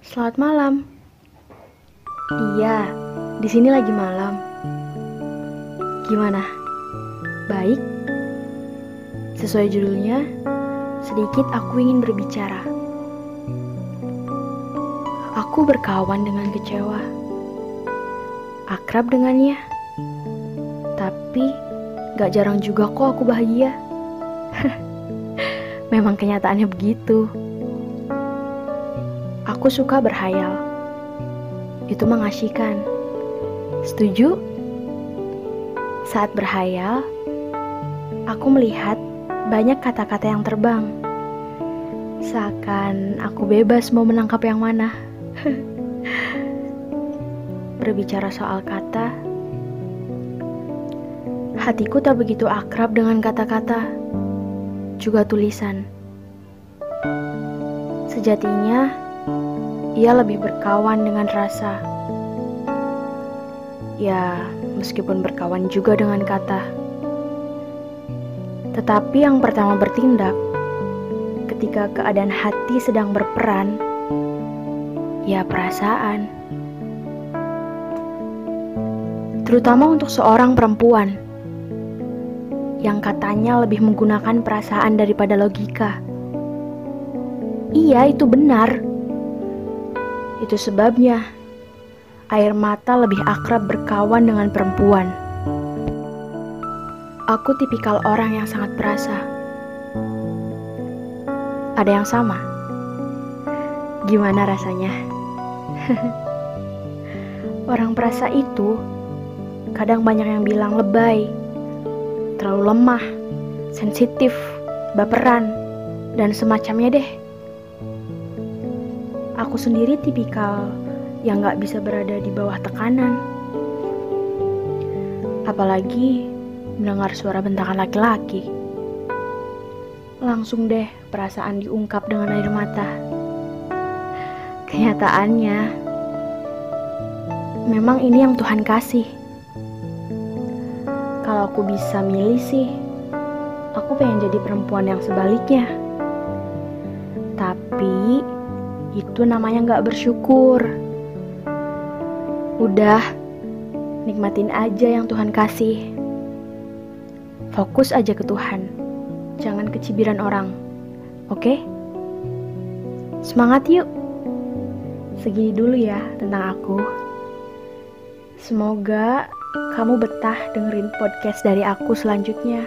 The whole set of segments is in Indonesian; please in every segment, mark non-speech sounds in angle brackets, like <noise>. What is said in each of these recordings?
Selamat malam. Iya, di sini lagi malam. Gimana? Baik? Sesuai judulnya, sedikit aku ingin berbicara. Aku berkawan dengan kecewa. Akrab dengannya. Tapi gak jarang juga kok aku bahagia. <laughs> Memang kenyataannya begitu. Aku suka berhayal. Itu mengasyikan. Setuju? Saat berhayal, aku melihat banyak kata-kata yang terbang. Seakan aku bebas mau menangkap yang mana. <laughs> Berbicara soal kata, hatiku tak begitu akrab dengan kata-kata, juga tulisan. Sejatinya, ia lebih berkawan dengan rasa. Ya, meskipun berkawan juga dengan kata. Tetapi yang pertama bertindak ketika keadaan hati sedang berperan, ya perasaan. Terutama untuk seorang perempuan yang katanya lebih menggunakan perasaan daripada logika. Iya, itu benar. Itu sebabnya air mata lebih akrab berkawan dengan perempuan. Aku tipikal orang yang sangat perasa. Ada yang sama? Gimana rasanya? <laughs> orang perasa itu kadang banyak yang bilang lebay, terlalu lemah, sensitif, baperan, dan semacamnya deh. Aku sendiri tipikal yang gak bisa berada di bawah tekanan. Apalagi mendengar suara bentakan laki-laki. Langsung deh perasaan diungkap dengan air mata. Kenyataannya, memang ini yang Tuhan kasih. Kalau aku bisa milih sih, aku pengen jadi perempuan yang sebaliknya. Tapi itu namanya nggak bersyukur. Udah, nikmatin aja yang Tuhan kasih. Fokus aja ke Tuhan, jangan ke cibiran orang. Oke? Semangat yuk. Segini dulu ya tentang aku. Semoga kamu betah dengerin podcast dari aku selanjutnya.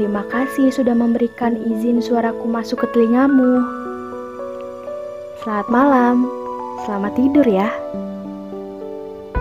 Terima kasih sudah memberikan izin suaraku masuk ke telingamu. Selamat malam, selamat tidur ya.